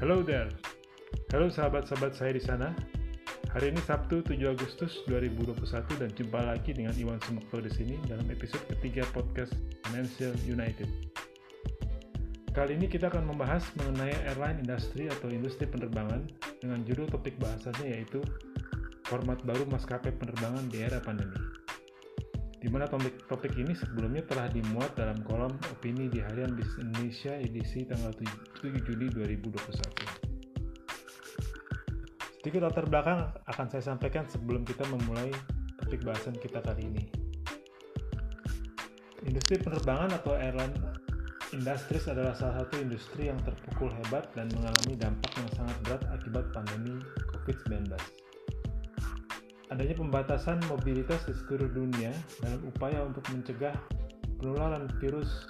Hello there. Halo sahabat-sahabat saya di sana. Hari ini Sabtu 7 Agustus 2021 dan jumpa lagi dengan Iwan Sumekto di sini dalam episode ketiga podcast Financial United. Kali ini kita akan membahas mengenai airline industry atau industri penerbangan dengan judul topik bahasannya yaitu format baru maskapai penerbangan di era pandemi di mana topik, topik ini sebelumnya telah dimuat dalam kolom opini di Harian Bisnis Indonesia edisi tanggal 7 Juli 2021. Sedikit latar belakang akan saya sampaikan sebelum kita memulai topik bahasan kita kali ini. Industri penerbangan atau airline industries adalah salah satu industri yang terpukul hebat dan mengalami dampak yang sangat berat akibat pandemi COVID-19 adanya pembatasan mobilitas di seluruh dunia dalam upaya untuk mencegah penularan virus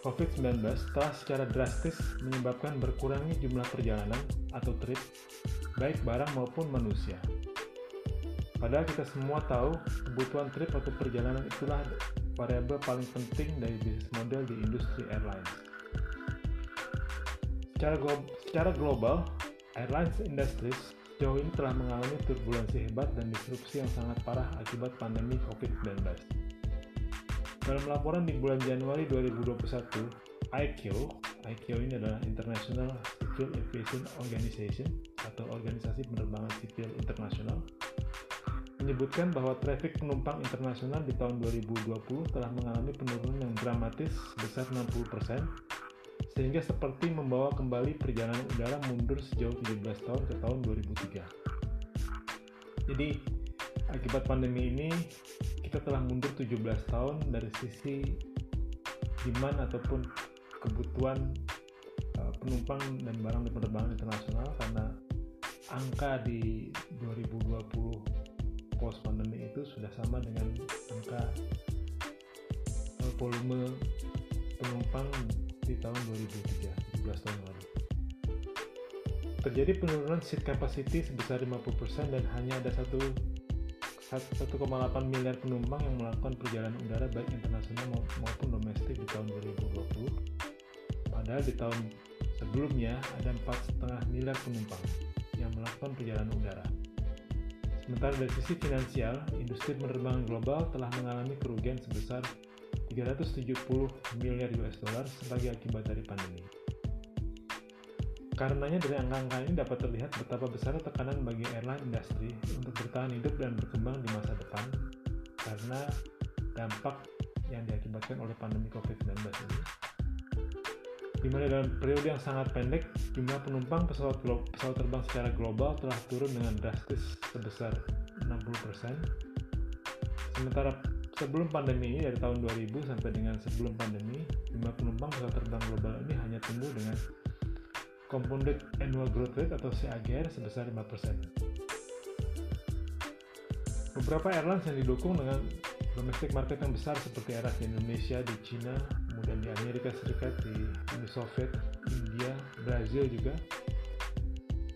COVID-19 telah secara drastis menyebabkan berkurangnya jumlah perjalanan atau trip, baik barang maupun manusia. Padahal kita semua tahu kebutuhan trip atau perjalanan itulah variabel paling penting dari bisnis model di industri airlines. Secara, glo secara global, airlines industries sejauh ini telah mengalami turbulensi hebat dan disrupsi yang sangat parah akibat pandemi COVID-19. Dalam laporan di bulan Januari 2021, ICAO, ICAO ini adalah International Civil Aviation Organization atau Organisasi Penerbangan Sipil Internasional, menyebutkan bahwa trafik penumpang internasional di tahun 2020 telah mengalami penurunan yang dramatis sebesar 60% sehingga seperti membawa kembali perjalanan udara mundur sejauh 17 tahun ke tahun 2003. Jadi, akibat pandemi ini, kita telah mundur 17 tahun dari sisi demand ataupun kebutuhan uh, penumpang dan barang di penerbangan internasional karena angka di 2020 post pandemi itu sudah sama dengan angka uh, volume penumpang di tahun 2003, 17 tahun lalu. Terjadi penurunan seat capacity sebesar 50% dan hanya ada 1,8 miliar penumpang yang melakukan perjalanan udara baik internasional maupun domestik di tahun 2020. Padahal di tahun sebelumnya ada 4,5 miliar penumpang yang melakukan perjalanan udara. Sementara dari sisi finansial, industri penerbangan global telah mengalami kerugian sebesar 370 miliar US dollar sebagai akibat dari pandemi. Karenanya dari angka-angka ini dapat terlihat betapa besar tekanan bagi airline industri untuk bertahan hidup dan berkembang di masa depan karena dampak yang diakibatkan oleh pandemi COVID-19 ini. Di mana dalam periode yang sangat pendek, jumlah penumpang pesawat, pesawat terbang secara global telah turun dengan drastis sebesar 60%, sementara Sebelum pandemi dari tahun 2000 sampai dengan sebelum pandemi, jumlah penumpang pesawat terbang global ini hanya tumbuh dengan compounded annual growth rate atau CAGR sebesar 5%. Beberapa airlines yang didukung dengan domestic market yang besar seperti Air di Indonesia, di China, kemudian di Amerika Serikat, di Uni Soviet, India, Brazil juga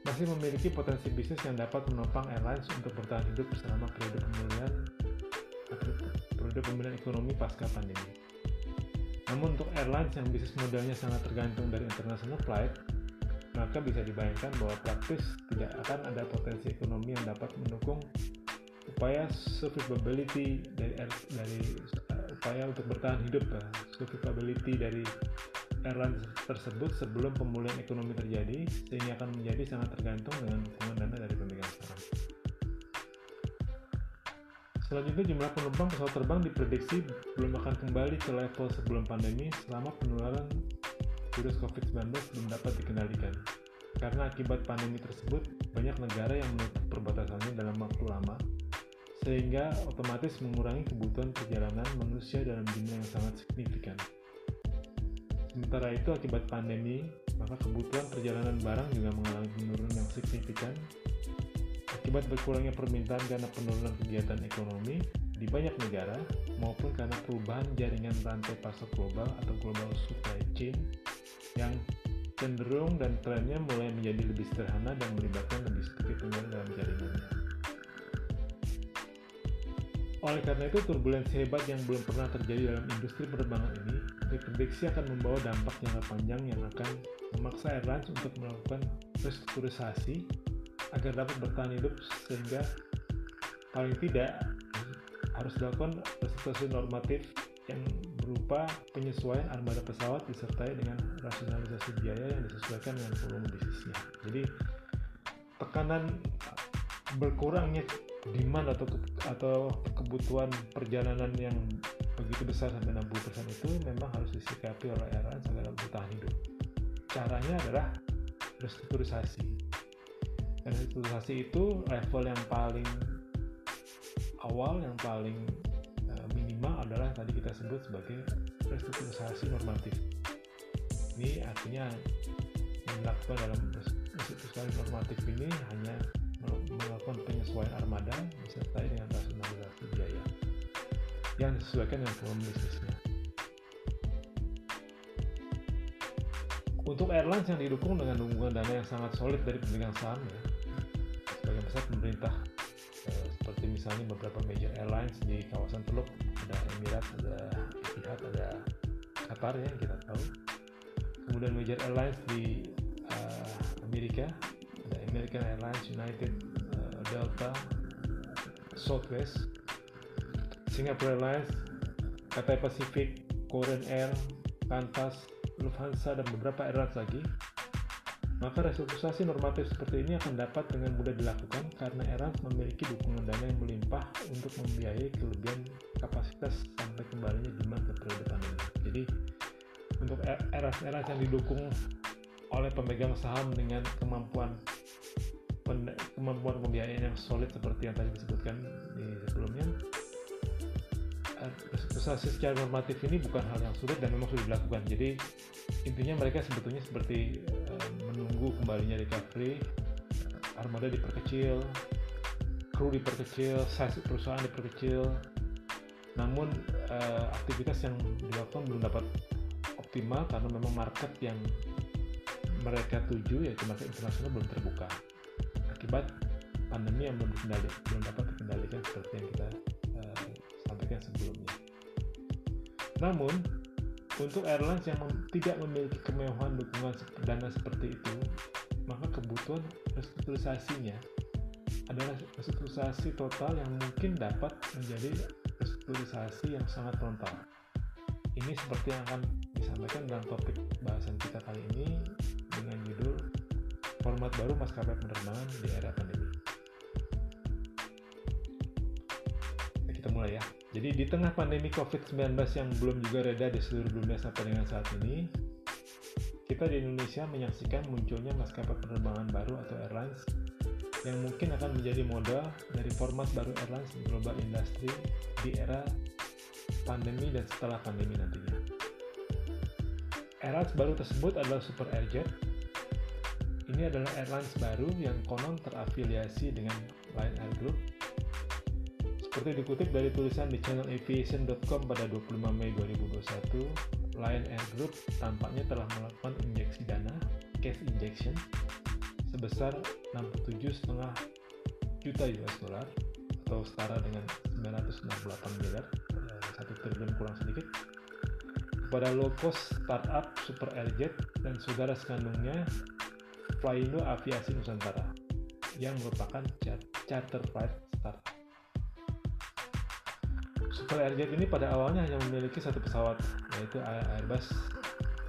masih memiliki potensi bisnis yang dapat menopang airlines untuk bertahan hidup selama periode pemulihan pemulihan ekonomi pasca pandemi. Namun untuk airlines yang bisnis modelnya sangat tergantung dari international flight, maka bisa dibayangkan bahwa praktis tidak akan ada potensi ekonomi yang dapat mendukung upaya survivability dari dari uh, upaya untuk bertahan hidup uh, survivability dari airlines tersebut sebelum pemulihan ekonomi terjadi sehingga akan menjadi sangat tergantung dengan dukungan dana dari pemegang saham. Selanjutnya jumlah penumpang pesawat terbang diprediksi belum akan kembali ke level sebelum pandemi selama penularan virus COVID-19 belum dapat dikendalikan. Karena akibat pandemi tersebut, banyak negara yang menutup perbatasannya dalam waktu lama, sehingga otomatis mengurangi kebutuhan perjalanan manusia dalam jumlah yang sangat signifikan. Sementara itu, akibat pandemi, maka kebutuhan perjalanan barang juga mengalami penurunan yang signifikan Akibat berkurangnya permintaan karena penurunan kegiatan ekonomi di banyak negara maupun karena perubahan jaringan rantai pasok global atau global supply chain yang cenderung dan trennya mulai menjadi lebih sederhana dan melibatkan lebih sedikit negara dalam jaringannya. Oleh karena itu, turbulensi hebat yang belum pernah terjadi dalam industri penerbangan ini diprediksi akan membawa dampak jangka panjang yang akan memaksa airlines untuk melakukan restrukturisasi agar dapat bertahan hidup sehingga paling tidak harus dilakukan restrukturisasi normatif yang berupa penyesuaian armada pesawat disertai dengan rasionalisasi biaya yang disesuaikan dengan volume bisnisnya. Jadi tekanan berkurangnya demand atau atau kebutuhan perjalanan yang begitu besar sampai 60% itu memang harus disikapi oleh airlines agar bertahan hidup. Caranya adalah restrukturisasi. Restrukturisasi itu level yang paling awal, yang paling uh, minimal adalah tadi kita sebut sebagai restrukturisasi normatif. Ini artinya yang dilakukan dalam restrukturisasi normatif ini hanya melakukan penyesuaian armada disertai dengan rasionalisasi biaya yang disesuaikan dengan volume bisnisnya. Untuk airlines yang didukung dengan dukungan dana yang sangat solid dari pemegang saham ya, sebagian besar pemerintah eh, seperti misalnya beberapa major airlines di kawasan Teluk ada Emirates, ada Etihad, ada Qatar ya kita tahu. Kemudian major airlines di uh, Amerika ada American Airlines, United Delta, Southwest, Singapore Airlines, Cathay Pacific, Korean Air, Qantas, Lufthansa, dan beberapa airlines lagi, maka restrukturisasi normatif seperti ini akan dapat dengan mudah dilakukan karena airlines memiliki dukungan dana yang melimpah untuk membiayai kelebihan kapasitas sampai kembalinya demand ke periode pandemi. Jadi untuk airlines-airlines yang didukung oleh pemegang saham dengan kemampuan kemampuan pembiayaan yang solid seperti yang tadi disebutkan di sebelumnya restrukturisasi secara normatif ini bukan hal yang sulit dan memang sudah dilakukan jadi intinya mereka sebetulnya seperti menunggu kembalinya recovery. Armada diperkecil kru diperkecil size perusahaan diperkecil. Namun uh, aktivitas yang dilakukan belum dapat optimal karena memang market yang mereka tuju yaitu market internasional belum terbuka. Akibat pandemi yang belum dikendali, belum dapat dikendalikan seperti yang kita uh, sampaikan sebelumnya. Namun, untuk airlines yang tidak memiliki kemewahan dukungan dana seperti itu, maka kebutuhan restrukturisasinya adalah restrukturisasi total yang mungkin dapat menjadi restrukturisasi yang sangat frontal. Ini seperti yang akan disampaikan dalam topik bahasan kita kali ini dengan judul format baru maskapai penerbangan di era pandemi. Kita mulai ya. Jadi di tengah pandemi COVID-19 yang belum juga reda di seluruh dunia sampai dengan saat ini, kita di Indonesia menyaksikan munculnya maskapai penerbangan baru atau airlines yang mungkin akan menjadi modal dari format baru airlines global industry di era pandemi dan setelah pandemi nantinya. Airlines baru tersebut adalah Super Airjet ini adalah airlines baru yang konon terafiliasi dengan Lion Air Group. Seperti dikutip dari tulisan di channel aviation.com pada 25 Mei 2021, Lion Air Group tampaknya telah melakukan injeksi dana, cash injection, sebesar 67,5 juta US dollar atau setara dengan 968 miliar, eh, satu triliun kurang sedikit, kepada low cost startup Super Airjet dan saudara sekandungnya Flyindo Aviasi Nusantara yang merupakan charter flight startup. Super Airjet ini pada awalnya hanya memiliki satu pesawat yaitu Airbus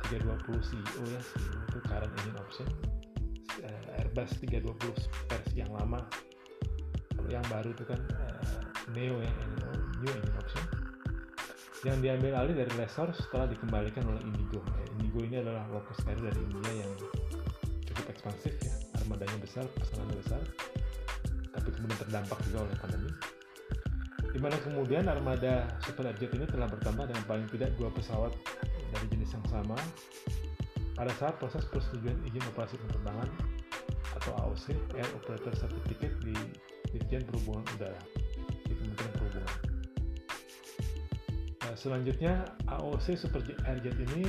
320 CEO ya. CEO itu current engine option. Eh, Airbus 320 versi yang lama. Yang baru itu kan uh, Neo ya new engine option. Yang diambil alih dari lessor setelah dikembalikan oleh Indigo. Indigo ini adalah low cost carrier dari India yang cukup ekspansif ya. Armadanya besar pesanannya besar. Tapi kemudian terdampak juga oleh pandemi di mana kemudian armada Super Jet ini telah bertambah dengan paling tidak dua pesawat dari jenis yang sama pada saat proses persetujuan izin operasi penerbangan atau AOC Air Operator Certificate di Dirjen Perhubungan Udara di Kementerian Perhubungan. Nah, selanjutnya AOC Super Airjet ini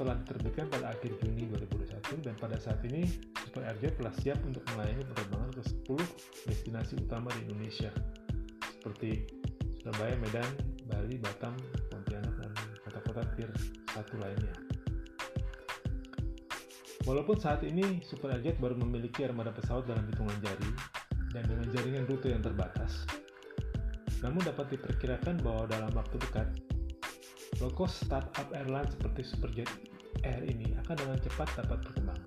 telah diterbitkan pada akhir Juni 2021 dan pada saat ini Super Airjet telah siap untuk melayani penerbangan ke 10 destinasi utama di Indonesia seperti Surabaya, Medan, Bali, Batam, Pontianak, dan kota-kota tier satu lainnya. Walaupun saat ini Super Airjet baru memiliki armada pesawat dalam hitungan jari dan dengan jaringan rute yang terbatas, namun dapat diperkirakan bahwa dalam waktu dekat, low startup airline seperti Superjet Air ini akan dengan cepat dapat berkembang.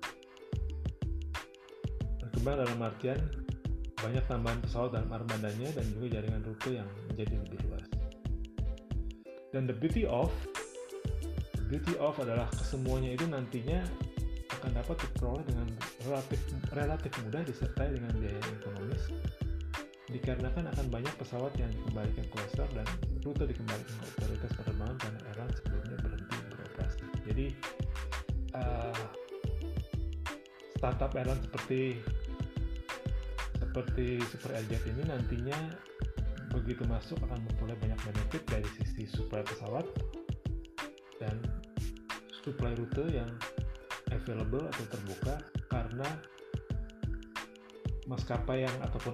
Berkembang dalam artian banyak tambahan pesawat dalam armadanya dan juga jaringan rute yang menjadi lebih luas. Dan the beauty of the beauty of adalah kesemuanya itu nantinya akan dapat diperoleh dengan relatif relatif mudah disertai dengan biaya yang ekonomis dikarenakan akan banyak pesawat yang dikembalikan ke Leicester dan rute dikembalikan ke otoritas penerbangan karena airline sebelumnya berhenti beroperasi. Jadi uh, startup airline seperti seperti Super Airjet ini nantinya begitu masuk akan memperoleh banyak benefit dari sisi supply pesawat dan supply rute yang available atau terbuka karena maskapai yang ataupun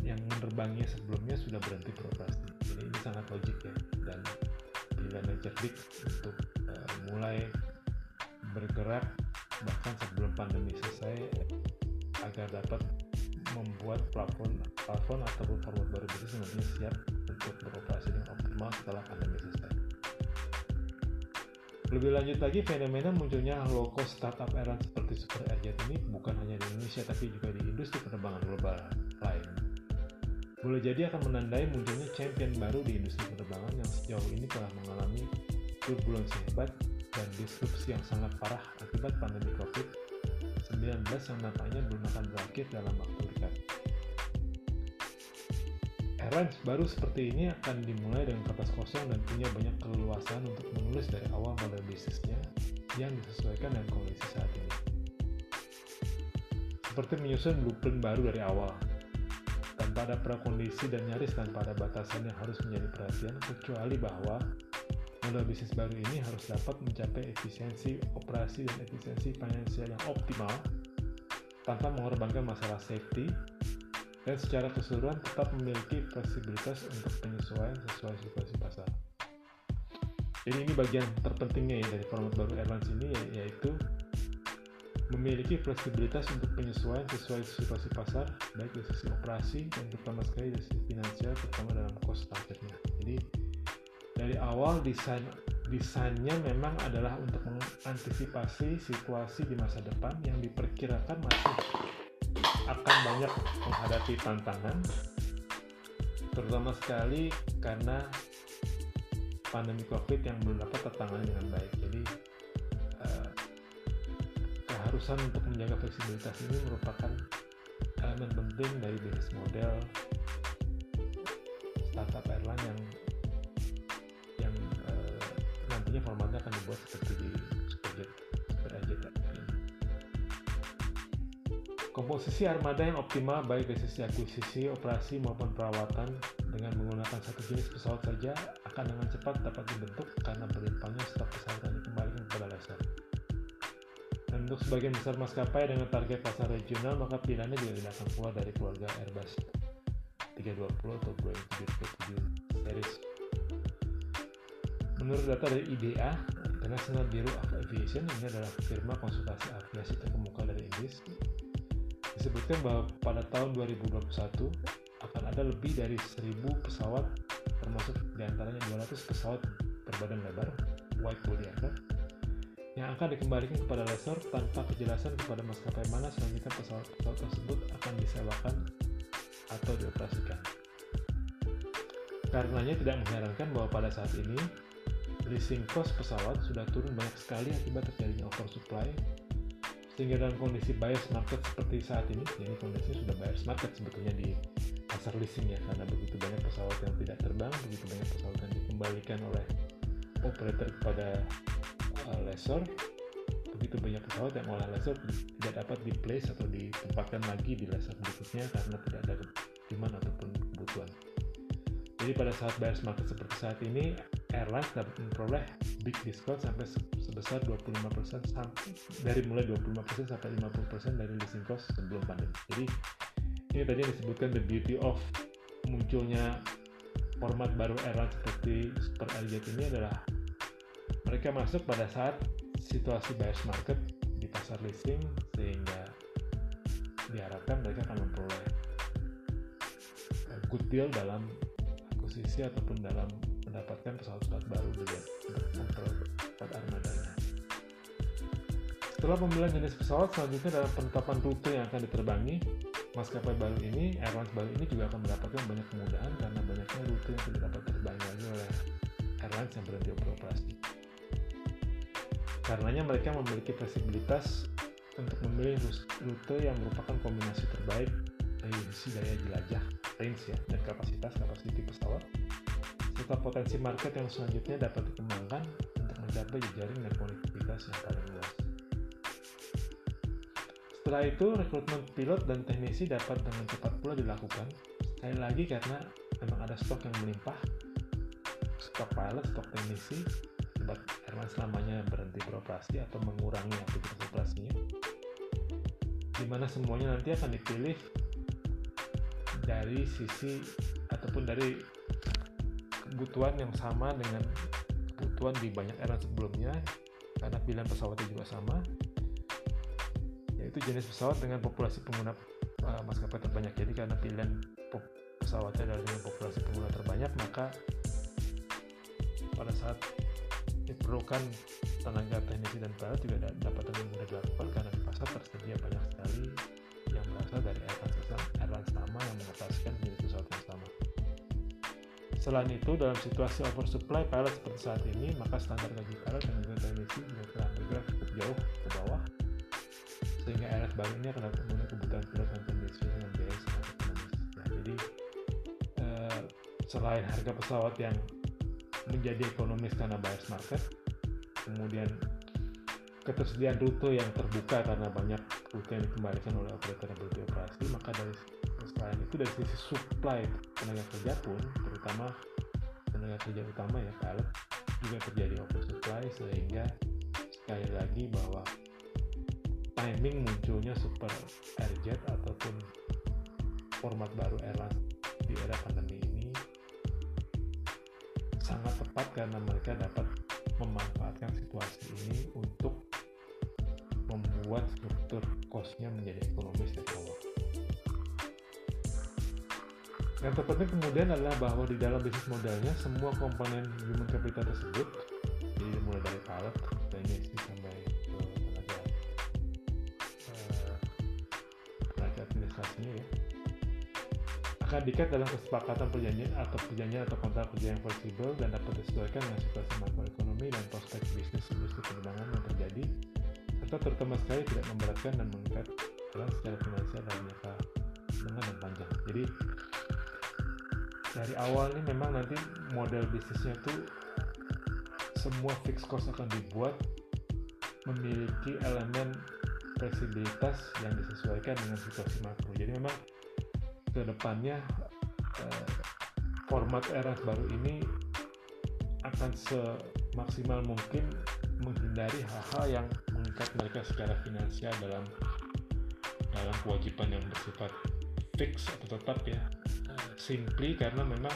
yang menerbanginya sebelumnya sudah berhenti beroperasi. Jadi ini sangat logik ya dan pilihan cerdik untuk uh, mulai bergerak bahkan sebelum pandemi selesai agar dapat membuat plafon plafon atau format baru bisnis nantinya siap untuk beroperasi dengan optimal setelah pandemi selesai. Lebih lanjut lagi, fenomena munculnya low cost startup airline seperti Super Airjet ini bukan hanya di Indonesia tapi juga di industri penerbangan global lain. Boleh jadi akan menandai munculnya champion baru di industri penerbangan yang sejauh ini telah mengalami turbulensi hebat dan disrupsi yang sangat parah akibat pandemi COVID-19 yang nampaknya belum akan berakhir dalam waktu dekat. Airlines baru seperti ini akan dimulai dengan kertas kosong dan punya banyak keleluasan untuk menulis dari awal model bisnisnya yang disesuaikan dengan kondisi saat ini. Seperti menyusun blueprint baru dari awal, tanpa ada prakondisi dan nyaris tanpa ada batasan yang harus menjadi perhatian, kecuali bahwa model bisnis baru ini harus dapat mencapai efisiensi operasi dan efisiensi finansial yang optimal tanpa mengorbankan masalah safety, dan secara keseluruhan tetap memiliki fleksibilitas untuk penyesuaian sesuai situasi pasar. Jadi ini bagian terpentingnya ya dari format baru airlines ini ya, yaitu memiliki fleksibilitas untuk penyesuaian sesuai situasi pasar baik dari sisi operasi dan terutama sekali dari sisi finansial terutama dalam cost targetnya. Jadi dari awal desain desainnya memang adalah untuk mengantisipasi situasi di masa depan yang diperkirakan masih akan banyak menghadapi tantangan terutama sekali karena pandemi covid yang belum dapat tertangani dengan baik. Jadi uh, keharusan untuk menjaga fleksibilitas ini merupakan elemen penting dari bisnis model startup airline yang nantinya formatnya akan dibuat seperti di Superjet Komposisi armada yang optimal baik dari sisi akuisisi, operasi maupun perawatan dengan menggunakan satu jenis pesawat saja akan dengan cepat dapat dibentuk karena berlimpahnya stok pesawat yang dikembalikan kepada laser. Dan untuk sebagian besar maskapai dengan target pasar regional maka pilihannya juga tidak akan keluar dari keluarga Airbus 320 atau Boeing 737 series. Menurut data dari IDA, International Bureau of Aviation ini adalah firma konsultasi aviasi terkemuka dari Inggris disebutkan bahwa pada tahun 2021 akan ada lebih dari 1000 pesawat termasuk di antaranya 200 pesawat berbadan lebar wide body aircraft yang akan dikembalikan kepada lessor tanpa kejelasan kepada maskapai mana selanjutnya pesawat-pesawat tersebut akan disewakan atau dioperasikan. Karenanya tidak mengherankan bahwa pada saat ini leasing cost pesawat sudah turun banyak sekali akibat terjadinya oversupply. Sehingga dalam kondisi buyers market seperti saat ini ini kondisinya sudah buyers market sebetulnya di pasar leasing ya karena begitu banyak pesawat yang tidak terbang begitu banyak pesawat yang dikembalikan oleh operator kepada uh, lessor begitu banyak pesawat yang oleh lessor tidak dapat di place atau ditempatkan lagi di lessor berikutnya karena tidak ada demand ataupun kebutuhan. Jadi pada saat buyers market seperti saat ini airlines dapat memperoleh big discount sampai sebesar 25% dari mulai 25% sampai 50% dari leasing cost sebelum pandemi. Jadi ini tadi yang disebutkan the beauty of munculnya format baru airline seperti Super Airjet ini adalah mereka masuk pada saat situasi buyer's market di pasar leasing sehingga diharapkan mereka akan memperoleh good deal dalam akuisisi ataupun dalam mendapatkan pesawat-pesawat baru juga untuk memperkuat armadanya. Setelah pemilihan jenis pesawat, selanjutnya dalam penetapan rute yang akan diterbangi, maskapai baru ini, airlines baru ini juga akan mendapatkan banyak kemudahan karena banyaknya rute yang tidak dapat terbangi lagi oleh airlines yang berhenti beroperasi. Karenanya mereka memiliki fleksibilitas untuk memilih rute yang merupakan kombinasi terbaik dari sisi daya jelajah, range ya, dan kapasitas kapasiti pesawat, serta potensi market yang selanjutnya dapat dikembangkan untuk mencapai jejaring dan konektivitas yang paling luas. Setelah itu, rekrutmen pilot dan teknisi dapat dengan cepat pula dilakukan, sekali lagi karena memang ada stok yang melimpah, stok pilot, stok teknisi, akibat airline selamanya berhenti beroperasi atau mengurangi aktivitas operasinya di mana semuanya nanti akan dipilih dari sisi ataupun dari kebutuhan yang sama dengan kebutuhan di banyak airline sebelumnya karena pilihan pesawatnya juga sama yaitu jenis pesawat dengan populasi pengguna uh, maskapai terbanyak jadi karena pilihan pesawatnya adalah dengan populasi pengguna terbanyak maka pada saat diperlukan tenaga teknisi dan perawat juga dapat dengan mudah dilakukan karena di pasar tersedia banyak sekali yang berasal dari airlines sama yang mengoperasikan jenis. Selain itu, dalam situasi oversupply pilot seperti saat ini, maka standar gaji pilot teknisi juga telah bergerak cukup jauh ke bawah, sehingga airlines baru ini akan dapat memenuhi kebutuhan pilot dan teknisi dengan biaya sangat. Nah, jadi eh, selain harga pesawat yang menjadi ekonomis karena buyer's market kemudian ketersediaan rute yang terbuka karena banyak rute yang dikembalikan oleh operator yang berhenti operasi maka dari selain itu dari sisi supply tenaga kerja pun terutama tenaga kerja utama ya pilot juga terjadi oversupply sehingga sekali lagi bahwa timing munculnya super airjet ataupun format baru airline di era pandemi ini sangat tepat karena mereka dapat memanfaatkan situasi ini untuk membuat struktur cost-nya menjadi ekonomis dari awal. Yang terpenting kemudian adalah bahwa di dalam bisnis modelnya semua komponen human capital tersebut, jadi mulai dari pilot, teknisi sampai ke tenaga uh, tenaga administrasinya ya, akan diikat dalam kesepakatan perjanjian atau perjanjian atau kontrak kerja yang fleksibel dan dapat disesuaikan dengan situasi makroekonomi dan prospek bisnis industri penerbangan yang terjadi serta terutama sekali tidak memberatkan dan mengikat dalam secara finansial dalam jangka menengah dan panjang. Jadi dari awal ini memang nanti model bisnisnya itu semua fixed cost akan dibuat memiliki elemen fleksibilitas yang disesuaikan dengan situasi makro. Jadi memang ke depannya eh, format era baru ini akan semaksimal mungkin menghindari hal-hal yang mengikat mereka secara finansial dalam dalam kewajiban yang bersifat fix atau tetap ya simply karena memang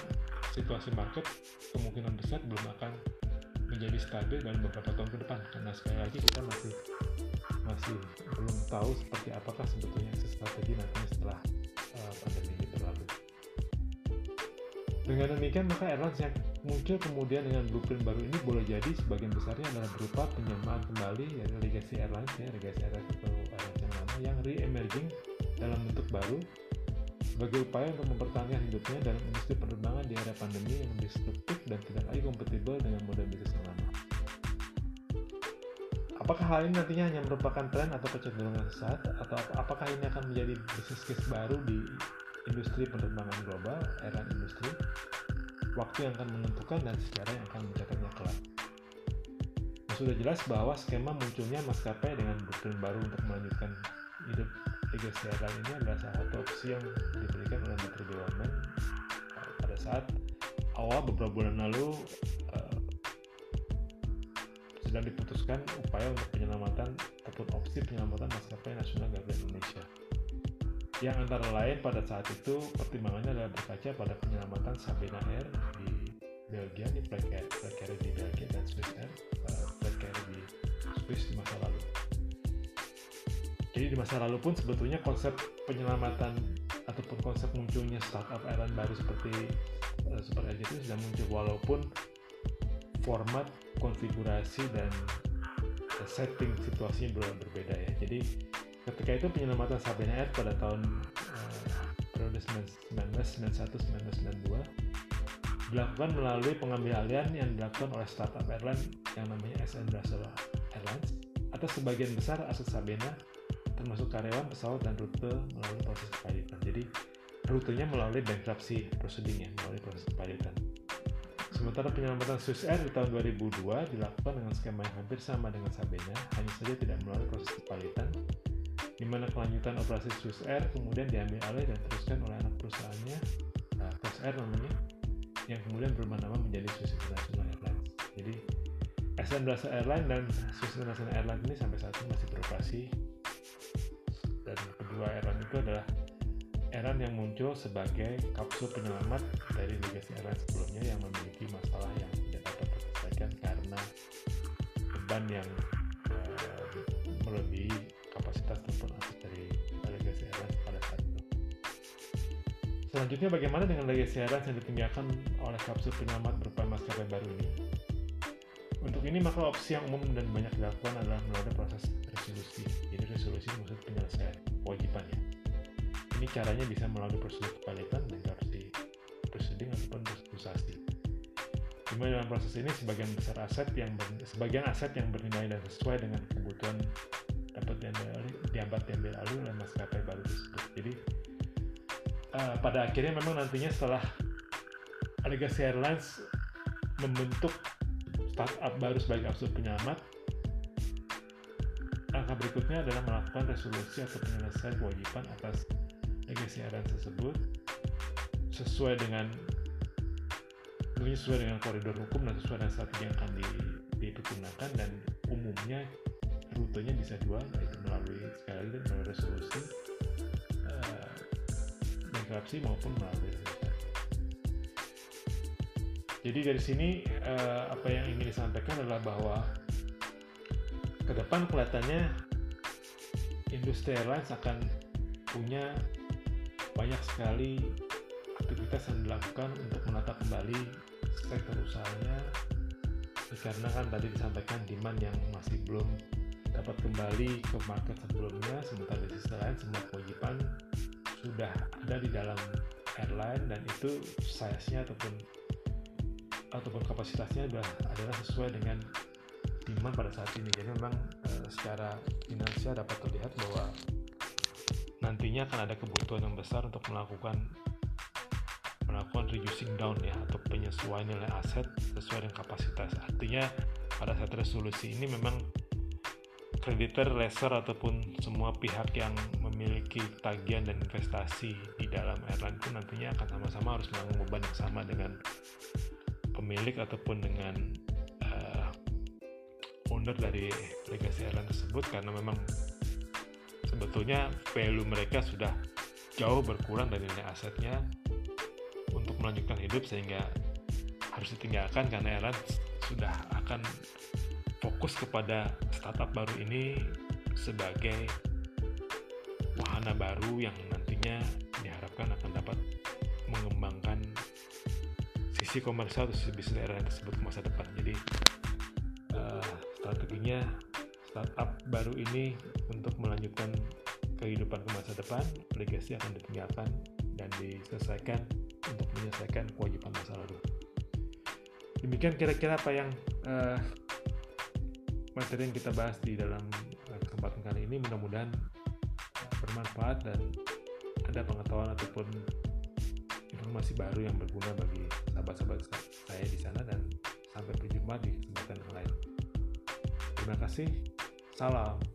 situasi market kemungkinan besar belum akan menjadi stabil dalam beberapa tahun ke depan karena sekali lagi kita masih masih belum tahu seperti apakah sebetulnya strategi nantinya setelah uh, pandemi ini berlalu. Dengan demikian maka airlines yang muncul kemudian dengan blueprint baru ini boleh jadi sebagian besarnya adalah berupa penyamaan kembali dari legacy airlines ya legacy airlines atau airlines yang lama yang re-emerging dalam bentuk baru sebagai upaya untuk mempertahankan hidupnya dalam industri penerbangan di era pandemi yang disruptif dan tidak lagi kompatibel dengan model bisnis lama. Apakah hal ini nantinya hanya merupakan tren atau kecenderungan saat, atau apakah ini akan menjadi bisnis case baru di industri penerbangan global, era industri? Waktu yang akan menentukan dan sejarah yang akan mencatatnya kelak. Nah, sudah jelas bahwa skema munculnya maskapai dengan blueprint baru untuk melanjutkan hidup legacy airline ini adalah salah satu opsi yang diberikan oleh Menteri BUMN pada saat awal beberapa bulan lalu sedang diputuskan upaya untuk penyelamatan ataupun opsi penyelamatan maskapai nasional Garuda Indonesia. yang antara lain pada saat itu pertimbangannya adalah berkaca pada penyelamatan Sabena Air di Belgia, di Flight Carrier di Belgia dan Swiss Air, uh, Carrier di Swiss di masa. Jadi di masa lalu pun sebetulnya konsep penyelamatan ataupun konsep munculnya startup airline baru seperti uh, Super Air itu sudah muncul walaupun format, konfigurasi dan setting situasinya berbeda ya. Jadi ketika itu penyelamatan Sabena Air pada tahun uh, periode 1991-1992 dilakukan melalui pengambil alihan yang dilakukan oleh startup airline yang namanya SN Brussels Airlines atas sebagian besar aset Sabena termasuk karyawan pesawat dan rute melalui proses kepalitan. Jadi rutenya melalui bankruptcy proceeding melalui proses kepalitan. Sementara penyelamatan Swiss Air di tahun 2002 dilakukan dengan skema yang hampir sama dengan Sabena, hanya saja tidak melalui proses kepalitan, di mana kelanjutan operasi Swiss Air kemudian diambil alih dan teruskan oleh anak perusahaannya, nah, Swiss Air namanya, yang kemudian berubah nama menjadi Swiss International Airlines. Jadi SN Brussels Airlines dan Swiss International Airlines ini sampai saat ini masih beroperasi dan kedua airline itu adalah airline yang muncul sebagai kapsul penyelamat dari legacy airline sebelumnya yang memiliki masalah yang tidak dapat terselesaikan karena beban yang uh, melebihi kapasitas ataupun aset dari legacy airline pada saat itu. Selanjutnya bagaimana dengan legacy airline yang ditinggalkan oleh kapsul penyelamat berupa maskapai baru ini? Untuk ini maka opsi yang umum dan banyak dilakukan adalah melalui proses Ini caranya bisa melalui prosedur kepalitan, bankruptcy proceeding ataupun restrukturisasi. Di mana dalam proses ini sebagian besar aset yang ber, sebagian aset yang bernilai dan sesuai dengan kebutuhan dapat diambil alih, diambil diambil alih oleh maskapai baru tersebut. Jadi uh, pada akhirnya memang nantinya setelah Legacy Airlines membentuk startup baru sebagai absolut penyelamat, langkah berikutnya adalah melakukan resolusi atau penyelesaian kewajiban atas legacy airline tersebut sesuai dengan tentunya sesuai dengan koridor hukum dan sesuai dengan strategi yang akan di, dipergunakan dan umumnya rutenya bisa dua yaitu melalui sekali lagi melalui resolusi uh, maupun melalui jadi dari sini uh, apa yang ingin disampaikan adalah bahwa ke depan kelihatannya industri airlines akan punya banyak sekali aktivitas yang dilakukan untuk menata kembali sektor usahanya karena kan tadi disampaikan demand yang masih belum dapat kembali ke market sebelumnya sementara di sisi lain semua kewajiban sudah ada di dalam airline dan itu size-nya ataupun ataupun kapasitasnya adalah, adalah sesuai dengan demand pada saat ini. Jadi memang e, secara finansial dapat terlihat bahwa nantinya akan ada kebutuhan yang besar untuk melakukan melakukan reducing down ya atau penyesuaian nilai aset sesuai dengan kapasitas. Artinya pada saat resolusi ini memang kreditor, lessor ataupun semua pihak yang memiliki tagihan dan investasi di dalam airline pun nantinya akan sama-sama harus menanggung beban yang sama dengan pemilik ataupun dengan uh, owner dari legacy airline tersebut karena memang sebetulnya value mereka sudah jauh berkurang dari nilai asetnya untuk melanjutkan hidup sehingga harus ditinggalkan karena airline sudah akan fokus kepada startup baru ini sebagai wahana baru yang nantinya diharapkan akan dapat mengembangkan sisi komersial atau sisi bisnis airline tersebut ke masa depan. Jadi uh, strateginya startup baru ini untuk melanjutkan kehidupan ke masa depan, legacy akan ditinggalkan dan diselesaikan untuk menyelesaikan kewajiban masa lalu. Demikian kira-kira apa yang uh, materi yang kita bahas di dalam eh, kesempatan kali ini mudah-mudahan bermanfaat dan ada pengetahuan ataupun informasi baru yang berguna bagi sahabat-sahabat saya di sana dan sampai berjumpa di kesempatan yang lain. Terima kasih. 咋了？